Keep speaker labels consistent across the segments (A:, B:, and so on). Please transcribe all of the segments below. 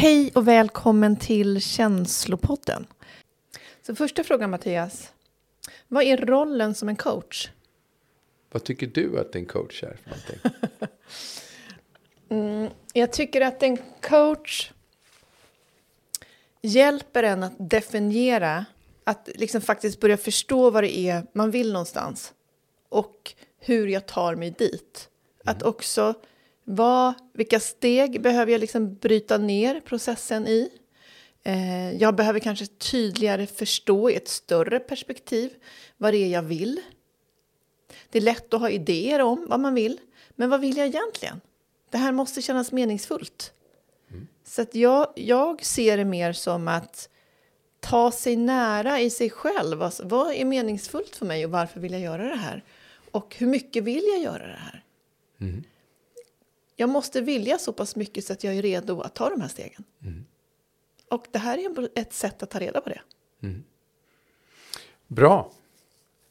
A: Hej och välkommen till Känslopodden. Så första frågan Mattias. Vad är rollen som en coach?
B: Vad tycker du att en coach är för någonting?
A: mm, jag tycker att en coach hjälper en att definiera, att liksom faktiskt börja förstå vad det är man vill någonstans och hur jag tar mig dit. Mm. Att också vad, vilka steg behöver jag liksom bryta ner processen i? Eh, jag behöver kanske tydligare förstå i ett större perspektiv vad det är jag vill. Det är lätt att ha idéer om vad man vill, men vad vill jag egentligen? Det här måste kännas meningsfullt. Mm. Så att jag, jag ser det mer som att ta sig nära i sig själv. Alltså, vad är meningsfullt för mig och varför vill jag göra det här? Och hur mycket vill jag göra det här? Mm jag måste vilja så pass mycket så att jag är redo att ta de här stegen. Mm. Och det här är ett sätt att ta reda på det. Mm.
B: Bra,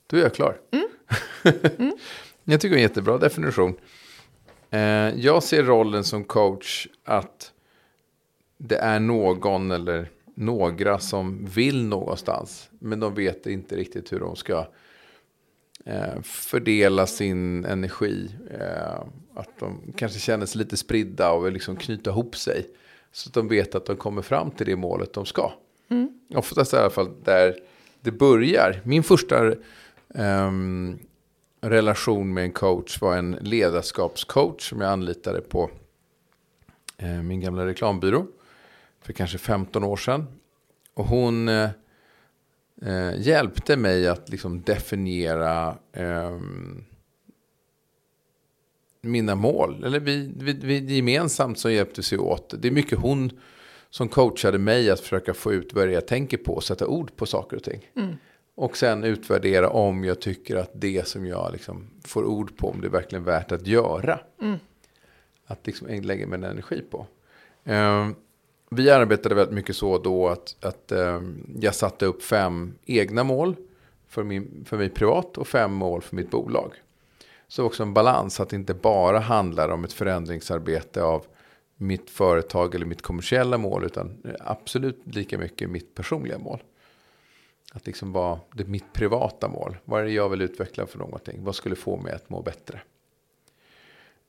B: då är jag klar. Mm. mm. jag tycker det är en jättebra definition. Eh, jag ser rollen som coach att det är någon eller några som vill någonstans. Men de vet inte riktigt hur de ska eh, fördela sin energi. Eh, att de kanske känner sig lite spridda och vill liksom knyta ihop sig. Så att de vet att de kommer fram till det målet de ska. Mm. Oftast i alla fall där det börjar. Min första um, relation med en coach var en ledarskapscoach som jag anlitade på uh, min gamla reklambyrå. För kanske 15 år sedan. Och hon uh, hjälpte mig att liksom definiera um, mina mål. Eller vi, vi, vi gemensamt så hjälptes vi åt. Det är mycket hon som coachade mig att försöka få ut vad jag tänker på och sätta ord på saker och ting. Mm. Och sen utvärdera om jag tycker att det som jag liksom får ord på, om det är verkligen värt att göra. Mm. Att liksom lägga min energi på. Um, vi arbetade väldigt mycket så då att, att eh, jag satte upp fem egna mål för, min, för mig privat och fem mål för mitt bolag. Så också en balans att det inte bara handlar om ett förändringsarbete av mitt företag eller mitt kommersiella mål utan absolut lika mycket mitt personliga mål. Att liksom vara det mitt privata mål. Vad är det jag vill utveckla för någonting? Vad skulle få mig att må bättre?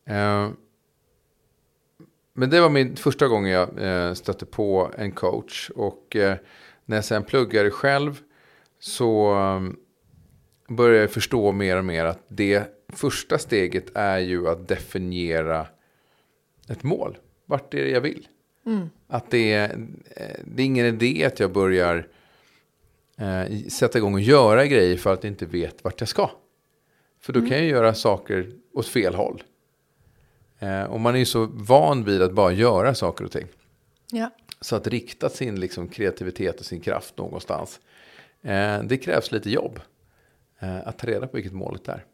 B: Eh, men det var min första gången jag eh, stötte på en coach. Och eh, när jag sen pluggade själv så började jag förstå mer och mer att det första steget är ju att definiera ett mål. Vart är det jag vill? Mm. Att det är, det är ingen idé att jag börjar eh, sätta igång och göra grejer för att jag inte vet vart jag ska. För då mm. kan jag göra saker åt fel håll. Eh, och man är ju så van vid att bara göra saker och ting. Ja. Så att rikta sin liksom, kreativitet och sin kraft någonstans. Eh, det krävs lite jobb. Eh, att ta reda på vilket målet är.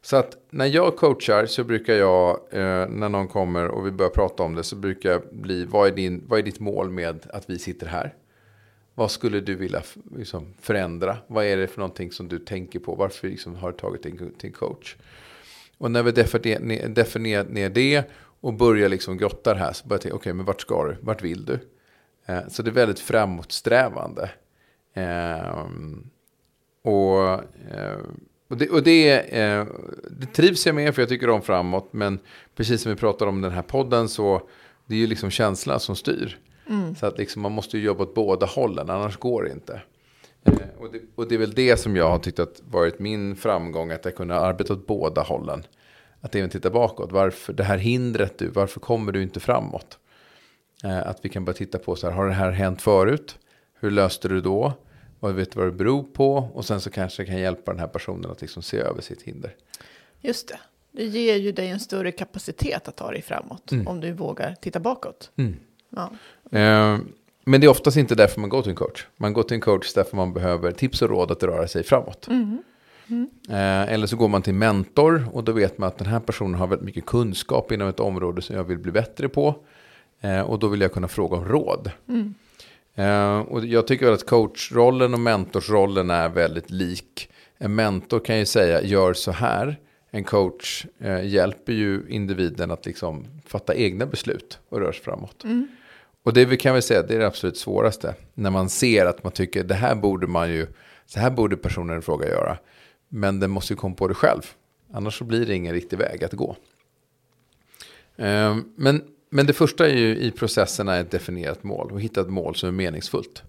B: Så att när jag coachar så brukar jag, eh, när någon kommer och vi börjar prata om det, så brukar jag bli, vad är, din, vad är ditt mål med att vi sitter här? Vad skulle du vilja liksom, förändra? Vad är det för någonting som du tänker på? Varför liksom, har du tagit din, din coach? Och när vi definierar definier ner det och börjar liksom grotta det här så börjar jag tänka, okej, okay, men vart ska du? Vart vill du? Eh, så det är väldigt framåtsträvande. Eh, och eh, och, det, och det, eh, det, trivs jag med för jag tycker om framåt. Men precis som vi pratar om den här podden så det är ju liksom känslan som styr. Mm. Så att liksom man måste ju jobba åt båda hållen, annars går det inte. Eh, och, det, och det är väl det som jag har tyckt att varit min framgång, att jag kunde arbeta åt båda hållen. Att även titta bakåt, varför det här hindret du, varför kommer du inte framåt? Eh, att vi kan bara titta på så här, har det här hänt förut? Hur löste du då? Vad vet vad det beror på och sen så kanske kan hjälpa den här personen att liksom se över sitt hinder.
A: Just det. Det ger ju dig en större kapacitet att ta dig framåt mm. om du vågar titta bakåt. Mm.
B: Ja. Eh, men det är oftast inte därför man går till en coach. Man går till en coach därför man behöver tips och råd att röra sig framåt. Mm. Mm. Eh, eller så går man till en mentor och då vet man att den här personen har väldigt mycket kunskap inom ett område som jag vill bli bättre på. Eh, och då vill jag kunna fråga om råd. Mm. Uh, och jag tycker att coachrollen och mentorsrollen är väldigt lik. En mentor kan ju säga gör så här. En coach hjälper ju individen att liksom fatta egna beslut och röra sig framåt. Och det vi kan väl säga, det är det absolut svåraste. När man ser att man tycker, det här borde man ju, så här borde personen i fråga göra. Men den måste ju komma på det själv. Annars så blir det ingen riktig väg att gå. Eh, men, men det första är ju i processerna ett definierat mål och hitta ett mål som är meningsfullt.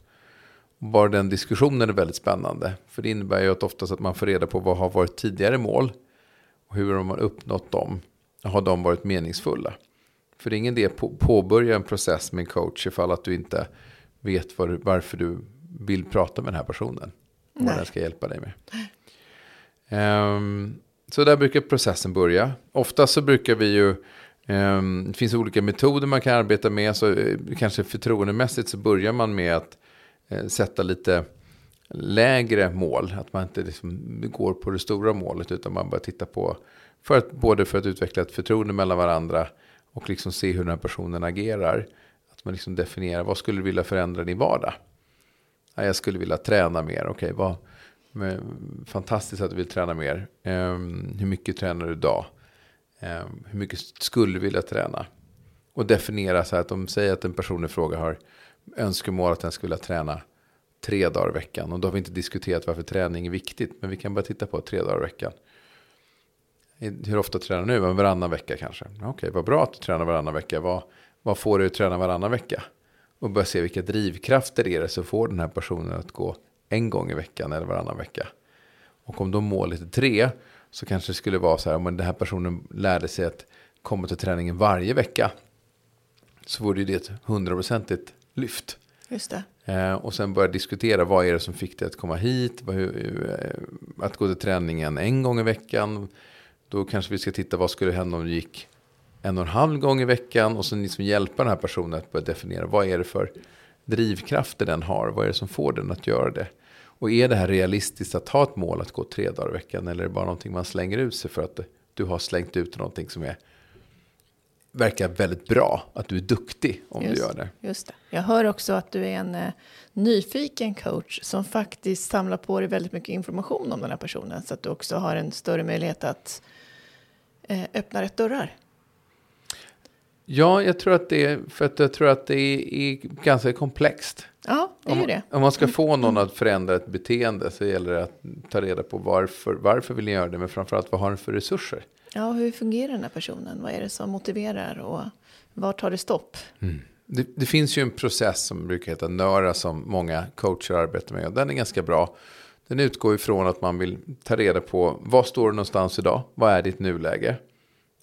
B: Bara den diskussionen är väldigt spännande. För det innebär ju att oftast att man får reda på vad har varit tidigare mål. Och hur har man uppnått dem? Har de varit meningsfulla? För det är ingen idé att påbörja en process med en coach ifall att du inte vet var, varför du vill prata med den här personen. Och vad den ska hjälpa dig med. Um, så där brukar processen börja. Ofta så brukar vi ju, um, det finns olika metoder man kan arbeta med. Så uh, kanske förtroendemässigt så börjar man med att uh, sätta lite lägre mål. Att man inte liksom går på det stora målet utan man börjar titta på, för att, både för att utveckla ett förtroende mellan varandra och liksom se hur den här personen agerar. Att man liksom definierar vad skulle du vilja förändra i din vardag? Ja, jag skulle vilja träna mer. Okej, vad, fantastiskt att du vill träna mer. Um, hur mycket tränar du idag? Um, hur mycket skulle du vilja träna? Och definiera så här att de säger att en person i fråga har önskemål att den skulle vilja träna tre dagar i veckan. Och då har vi inte diskuterat varför träning är viktigt. Men vi kan bara titta på tre dagar i veckan. Hur ofta tränar du nu? Varannan vecka kanske. Okej, okay, vad bra att du tränar varannan vecka. Vad, vad får du att träna varannan vecka? Och börja se vilka drivkrafter är det som får den här personen att gå en gång i veckan eller varannan vecka. Och om då målet är tre så kanske det skulle vara så här, om den här personen lärde sig att komma till träningen varje vecka. Så vore det ett hundraprocentigt lyft.
A: Just det.
B: Eh, och sen börja diskutera vad är det som fick dig att komma hit. Vad, hur, eh, att gå till träningen en gång i veckan. Då kanske vi ska titta vad skulle hända om du gick en och en halv gång i veckan. Och sen liksom hjälpa den här personen att börja definiera vad är det för drivkrafter den har. Vad är det som får den att göra det. Och är det här realistiskt att ha ett mål att gå tre dagar i veckan. Eller är det bara någonting man slänger ut sig för att du har slängt ut någonting som är verkar väldigt bra. Att du är duktig om
A: just,
B: du gör det.
A: Just det. Jag hör också att du är en eh, nyfiken coach som faktiskt samlar på dig väldigt mycket information om den här personen. Så att du också har en större möjlighet att eh, öppna rätt dörrar.
B: Ja, jag tror att det är, för att jag tror att det är, är ganska komplext.
A: Ja, det är
B: om,
A: det.
B: Om man ska få någon att förändra ett beteende så gäller det att ta reda på varför, varför vill ni göra det, men framförallt vad har den för resurser?
A: Ja, hur fungerar den här personen? Vad är det som motiverar och var tar det stopp?
B: Mm. Det, det, finns ju en process som brukar heta NÖRA som många coacher arbetar med och den är ganska bra. Den utgår ifrån att man vill ta reda på var står du någonstans idag? Vad är ditt nuläge?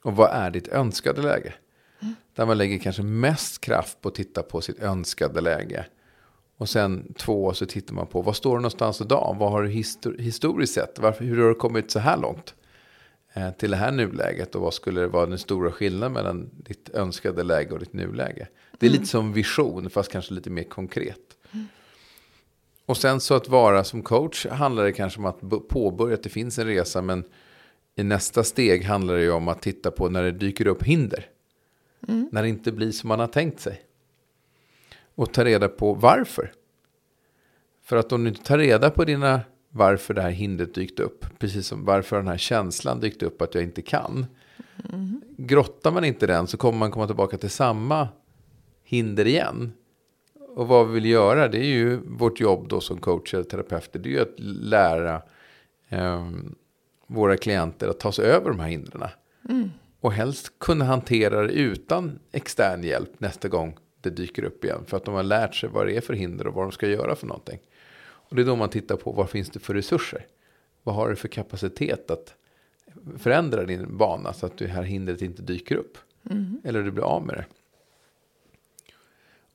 B: Och vad är ditt önskade läge? Mm. Där man lägger kanske mest kraft på att titta på sitt önskade läge. Och sen två så tittar man på vad står du någonstans idag? Vad har du histor historiskt sett? Varför, hur har du kommit så här långt? Eh, till det här nuläget och vad skulle det vara den stora skillnaden mellan ditt önskade läge och ditt nuläge. Det är mm. lite som vision fast kanske lite mer konkret. Och sen så att vara som coach handlar det kanske om att påbörja att det finns en resa men i nästa steg handlar det ju om att titta på när det dyker upp hinder. Mm. När det inte blir som man har tänkt sig. Och ta reda på varför. För att om du inte tar reda på dina varför det här hindret dykt upp. Precis som varför den här känslan dykt upp att jag inte kan. Mm. Grottar man inte den så kommer man komma tillbaka till samma hinder igen. Och vad vi vill göra det är ju vårt jobb då som coacher och terapeuter. Det är ju att lära eh, våra klienter att ta sig över de här hindren. Mm. Och helst kunna hantera det utan extern hjälp nästa gång det dyker upp igen. För att de har lärt sig vad det är för hinder och vad de ska göra för någonting. Och det är då man tittar på vad finns det för resurser. Vad har du för kapacitet att förändra din bana så att det här hindret inte dyker upp. Mm. Eller du blir av med det.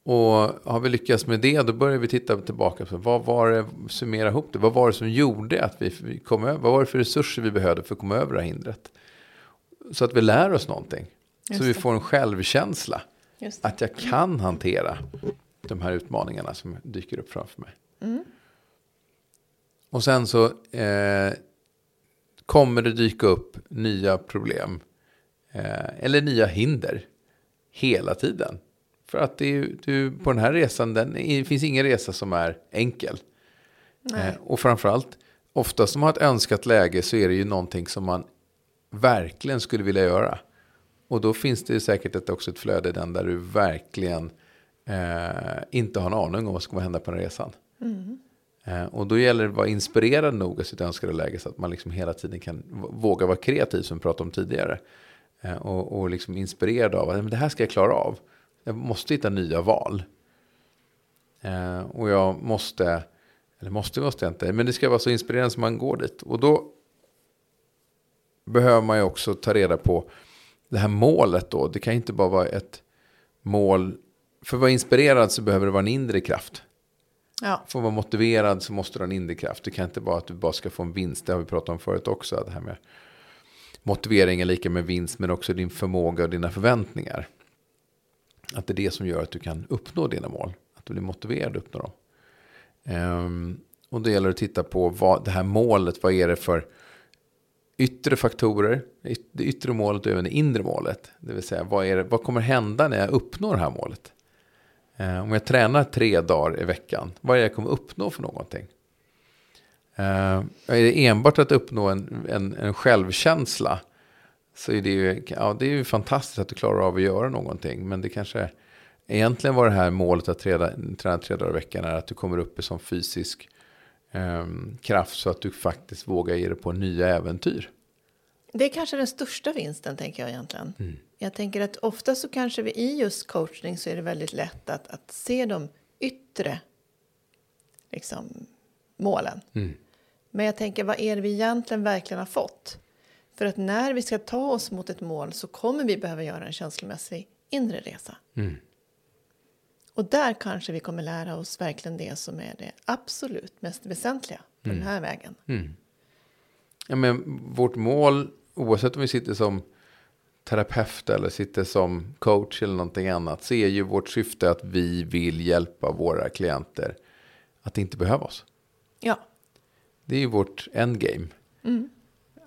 B: Och har vi lyckats med det, då börjar vi titta tillbaka på vad var det, summera ihop det, vad var det som gjorde att vi kom över, vad var det för resurser vi behövde för att komma över det här hindret. Så att vi lär oss någonting. Så vi får en självkänsla. Att jag kan hantera de här utmaningarna som dyker upp framför mig. Mm. Och sen så eh, kommer det dyka upp nya problem. Eh, eller nya hinder. Hela tiden. För att det är, du, på den här resan, den, det finns ingen resa som är enkel. Eh, och framförallt, oftast om man har ett önskat läge så är det ju någonting som man verkligen skulle vilja göra. Och då finns det säkert ett, också ett flöde den där du verkligen eh, inte har en aning om vad som kommer hända på den resan. Eh, och då gäller det att vara inspirerad nog av sitt önskade läge så att man liksom hela tiden kan våga vara kreativ som vi pratade om tidigare. Eh, och, och liksom inspirerad av att "Men det här ska jag klara av. Jag måste hitta nya val. Eh, och jag måste, eller måste måste jag inte, men det ska vara så inspirerande som man går dit. Och då behöver man ju också ta reda på det här målet då. Det kan inte bara vara ett mål. För att vara inspirerad så behöver det vara en inre kraft.
A: Ja,
B: För att vara motiverad så måste du ha en inre kraft. Det kan inte vara att du bara ska få en vinst. Det har vi pratat om förut också. Det här med motivering är lika med vinst. Men också din förmåga och dina förväntningar. Att det är det som gör att du kan uppnå dina mål. Att du blir motiverad att uppnå dem. Ehm, och då gäller det att titta på vad det här målet. Vad är det för yttre faktorer. yt- Det yttre målet och även det inre målet. Det vill säga vad, är det, vad kommer hända när jag uppnår det här målet. Ehm, om jag tränar tre dagar i veckan, vad är det jag kommer uppnå för någonting? Ehm, är det enbart att uppnå en, en, en självkänsla så är det, ju, ja, det är ju fantastiskt att du klarar av att göra någonting. Men det kanske egentligen var det här målet att träna, träna tre dagar i veckan är att du kommer upp i sån fysisk eh, kraft så att du faktiskt vågar ge dig på nya äventyr.
A: det är kanske den största vinsten tänker jag egentligen.
B: Mm.
A: Jag tänker att ofta så kanske vi i just coachning så är det väldigt lätt att, att se de yttre liksom, målen.
B: Mm.
A: Men jag tänker, vad är det vi egentligen verkligen har fått? För att när vi ska ta oss mot ett mål så kommer vi behöva göra en känslomässig inre resa.
B: Mm.
A: Och där kanske vi kommer lära oss verkligen det som är det absolut mest väsentliga på den här vägen.
B: Ja, men vårt mål, oavsett om vi sitter som terapeut eller sitter som coach eller någonting annat, så är ju vårt syfte att vi vill hjälpa våra klienter att inte behöva oss.
A: Ja,
B: Det är ju vårt endgame.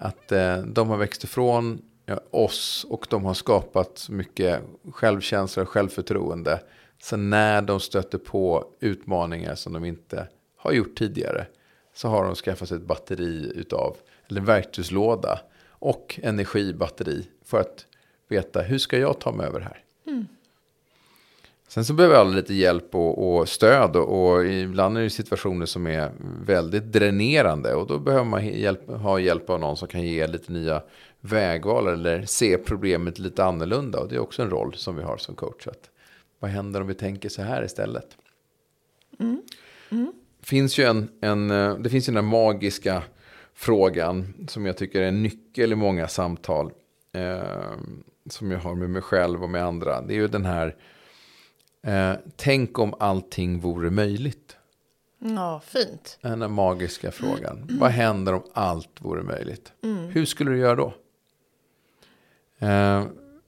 B: Att eh, de har växt ifrån ja, oss och de har skapat mycket självkänsla och självförtroende. Så när de stöter på utmaningar som de inte har gjort tidigare så har de skaffat sig ett batteri utav, eller en verktygslåda och energibatteri för att veta hur ska jag ta mig över det här. Mm. Sen så behöver alla lite hjälp och, och stöd och, och ibland är det situationer som är väldigt dränerande och då behöver man hjälp, ha hjälp av någon som kan ge lite nya vägval eller se problemet lite annorlunda och det är också en roll som vi har som coach. Att vad händer om vi tänker så här istället? Finns ju en, en, eh, det finns ju den här magiska frågan som jag tycker är en nyckel i många samtal eh, som jag har med mig själv och med andra. Det är ju den här Eh, tänk om allting vore möjligt.
A: ja fint.
B: Den magiska frågan. Vad händer om allt vore möjligt? Hur skulle du göra då? Eh,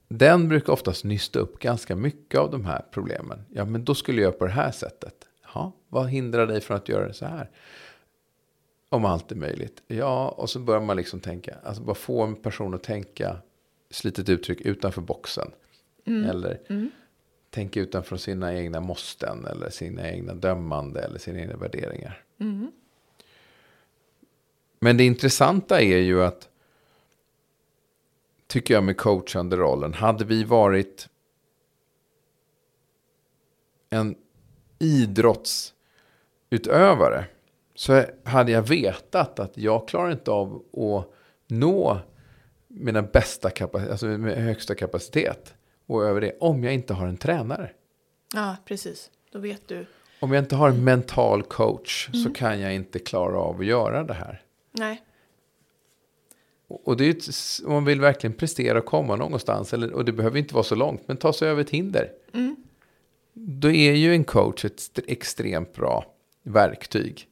B: den brukar oftast nysta upp ganska mycket av de här problemen. Ja, men då skulle jag göra på det här sättet. Ja, vad hindrar dig från att göra det så här? Om allt är möjligt. Ja, och så börjar man liksom tänka. Alltså bara få en person att tänka, slitet uttryck, utanför boxen. Eller tänka utanför sina egna måsten eller sina egna dömande eller sina egna värderingar. Men det intressanta är ju att, tycker jag med coachande rollen, hade vi varit en idrottsutövare så hade jag vetat att jag klarar inte av att nå mina bästa kapacitet, alltså med högsta kapacitet och över det om jag inte har en tränare.
A: Ja, precis. Då vet du.
B: Om jag inte har en mental coach så kan jag inte klara av att göra det här.
A: Nej,
B: Och det är ju ett, om man vill verkligen prestera och komma någonstans, eller, och det behöver inte vara så långt, men ta sig över ett hinder. Då är ju en coach ett extremt bra verktyg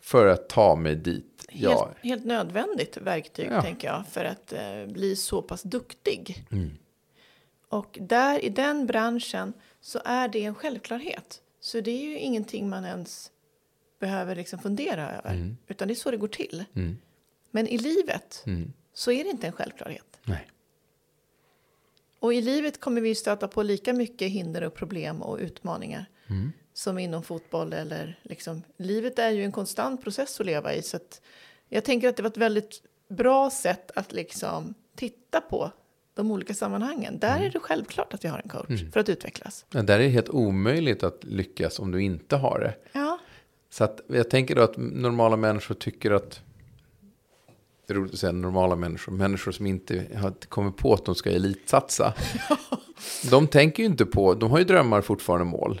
B: för att ta mig dit.
A: helt, helt nödvändigt verktyg
B: Ja.
A: tänker jag för att eh, bli så pass duktig.
B: Mm.
A: Och där i den branschen så är det en självklarhet. Så det är ju ingenting man ens behöver liksom fundera över. Utan det är så det går till.
B: Mm.
A: Men i livet
B: Mm.
A: så är det inte en självklarhet.
B: nej.
A: Och i livet kommer vi stöta på lika mycket hinder och problem och utmaningar.
B: Mm.
A: Som inom fotboll eller liksom. Livet är ju en konstant process att leva i. Så att jag tänker att det var ett väldigt bra sätt att liksom titta på de olika sammanhangen. Där är det självklart att vi har en coach för att utvecklas.
B: Men där är det helt omöjligt att lyckas om du inte har det.
A: Ja,
B: Så att jag tänker då att normala människor tycker att det är roligt att säga normala människor, människor som inte har kommit på att de ska elitsatsa. De tänker ju inte på, de har ju drömmar fortfarande mål.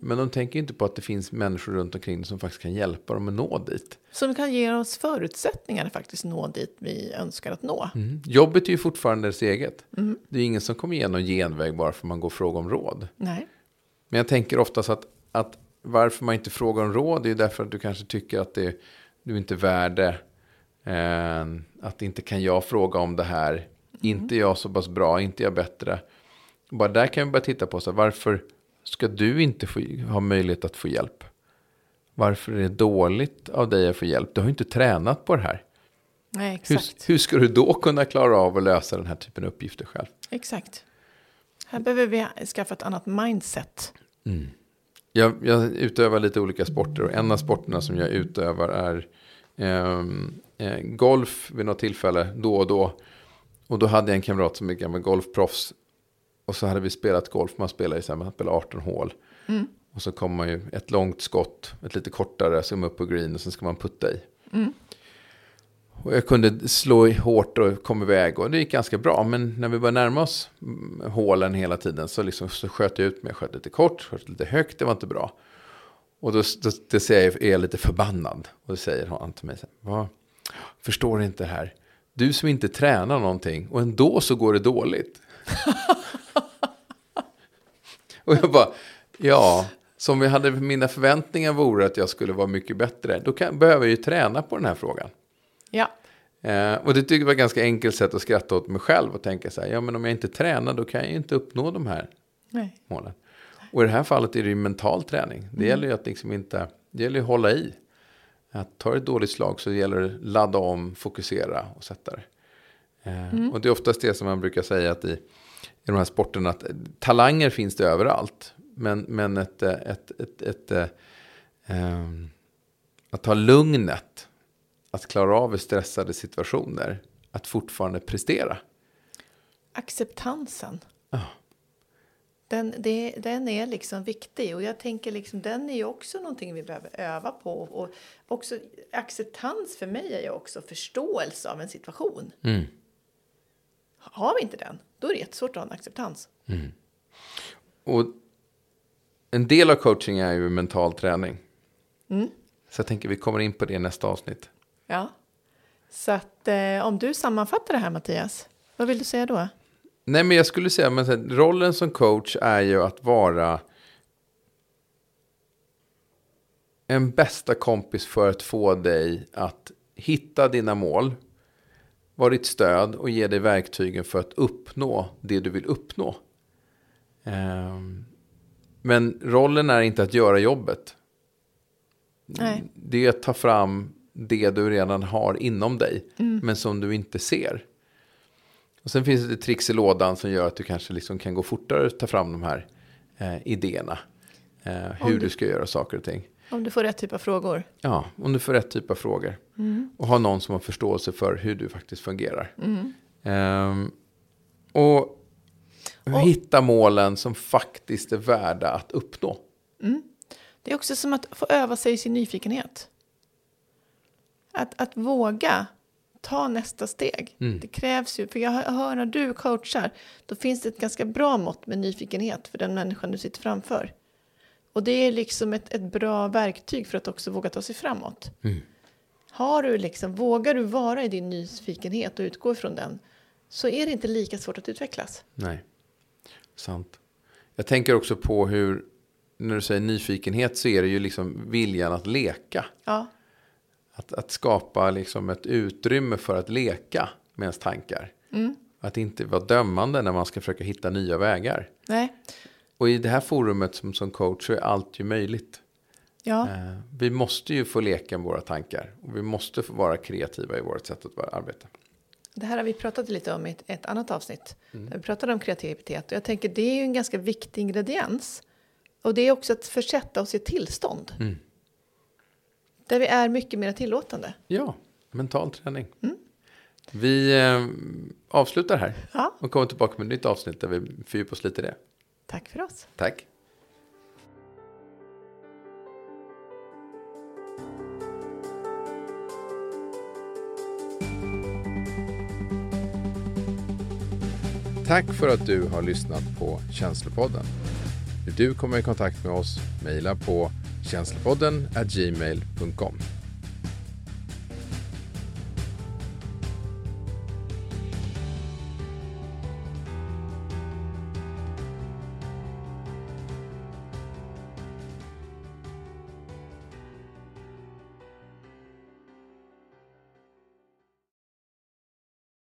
B: Men de tänker inte på att det finns människor runt omkring som faktiskt kan hjälpa dem att nå dit.
A: som kan ge oss förutsättningar att faktiskt nå dit vi önskar att nå.
B: Mm. Jobbet är ju fortfarande deras eget. Det är ingen som kommer ge någon genväg bara för att man går och frågar om råd.
A: Nej.
B: Men jag tänker oftast att, att varför man inte frågar om råd är ju därför att du kanske tycker att det, du inte är värd det. Eh, att inte kan jag fråga om det här. Inte jag så pass bra, inte jag bättre. Bara där kan vi börja titta på så här, varför ska du inte få, ha möjlighet att få hjälp? Varför är det dåligt av dig att få hjälp? Du har ju inte tränat på det här.
A: Nej,
B: Hur,
A: exakt.
B: hur ska du då kunna klara av att lösa den här typen av uppgifter själv?
A: Exakt. Här behöver vi skaffa ett annat mindset.
B: Jag, jag utövar lite olika sporter och en av sporterna som jag utövar är ehm, eh, golf vid något tillfälle då och då. Och då hade jag en kamrat som är gammal golfproffs. Och så hade vi spelat golf, man spelar här, man spelar 18 hål. Och så kommer man ju ett långt skott, ett lite kortare som upp på green och sen ska man putta i. Och jag kunde slå i hårt och kom iväg och det gick ganska bra. Men när vi började närma oss mm, hålen hela tiden så, liksom, så sköt jag ut mig. Jag sköt lite kort, sköt lite högt, det var inte bra. Och då, då, då säger jag, är jag lite förbannad. Och då säger han till mig, "Vad? förstår inte det här. Du som inte tränar någonting och ändå så går det dåligt. och jag bara, ja, som vi hade mina förväntningar vore att jag skulle vara mycket bättre. Då kan, behöver jag ju träna på den här frågan.
A: Ja,
B: Eh, och det tycker jag var ett ganska enkelt sätt att skratta åt mig själv och tänka så här, ja men om jag inte tränar då kan jag ju inte uppnå de här
A: nej.
B: målen. Och i det här fallet är det ju mental träning. Det gäller ju att liksom inte, det gäller ju att hålla i. Att tar ett dåligt slag så gäller det att ladda om, fokusera och sätta det. Eh, Och det är oftast det som man brukar säga att i, i de här sporterna att talanger finns det överallt. Men, men ett, eh, ett, ett, ett, ehm, att ha lugnet, att klara av stressade situationer, att fortfarande prestera.
A: Acceptansen.
B: Ja.
A: Den, det, den är liksom viktig och jag tänker liksom den är ju också någonting vi behöver öva på. Och också acceptans för mig är ju också förståelse av en situation.
B: Mm.
A: Har vi inte den, då är det jättesvårt att ha en acceptans.
B: Och en del av coaching är ju mental träning.
A: Mm.
B: Så jag tänker vi kommer in på det i nästa avsnitt.
A: Ja. Så att eh, om du sammanfattar det här Mattias, vad vill du säga då?
B: Nej men jag skulle säga, men här, rollen som coach är ju att vara en bästa kompis för att få dig att hitta dina mål, vara ditt stöd och ge dig verktygen för att uppnå det du vill uppnå. Ehm, Men rollen är inte att göra jobbet.
A: Nej.
B: Det är att ta fram det du redan har inom dig, men som du inte ser. Och sen finns det tricks i lådan som gör att du kanske liksom kan gå fortare och ta fram de här eh, idéerna. Eh, hur
A: du-
B: du ska göra saker och ting.
A: Om du får rätt typ av frågor.
B: Ja, om du får rätt typ av frågor. Och ha någon som har förståelse för hur du faktiskt fungerar. Ehm, och, hitta målen som faktiskt är värda att uppnå.
A: Det är också som att få öva sig i sin nyfikenhet. Att, att våga ta nästa steg. Det krävs ju, för jag hör när du coachar, då finns det ett ganska bra mått med nyfikenhet för den människan du sitter framför. Och det är liksom ett, ett bra verktyg för att också våga ta sig framåt. Har du liksom, vågar du vara i din nyfikenhet och utgå ifrån den, så är det inte lika svårt att utvecklas.
B: Nej, sant. Jag tänker också på hur, när du säger nyfikenhet så är det ju liksom viljan att leka.
A: Ja,
B: Att, att skapa liksom ett utrymme för att leka med ens tankar. Att inte vara dömande när man ska försöka hitta nya vägar.
A: nej,
B: Och i det här forumet som, som coach så är allt ju möjligt.
A: ja.
B: Eh, vi måste ju få leka med våra tankar. Och vi måste få vara kreativa i vårt sätt att arbeta.
A: Det här har vi pratat lite om i ett, ett annat avsnitt. Där vi pratade om kreativitet. Och jag tänker det är ju en ganska viktig ingrediens. Och det är också att försätta oss i tillstånd. Där vi är mycket mer tillåtande.
B: Ja, mental träning. Vi eh, avslutar här.
A: Ja.
B: Och kommer tillbaka med ett nytt avsnitt där vi fördjupar oss lite i det.
A: Tack för oss.
B: Tack. Tack för att du har lyssnat på Känslopodden. Vill du komma i kontakt med oss? Mejla på känslopodden gmail.com.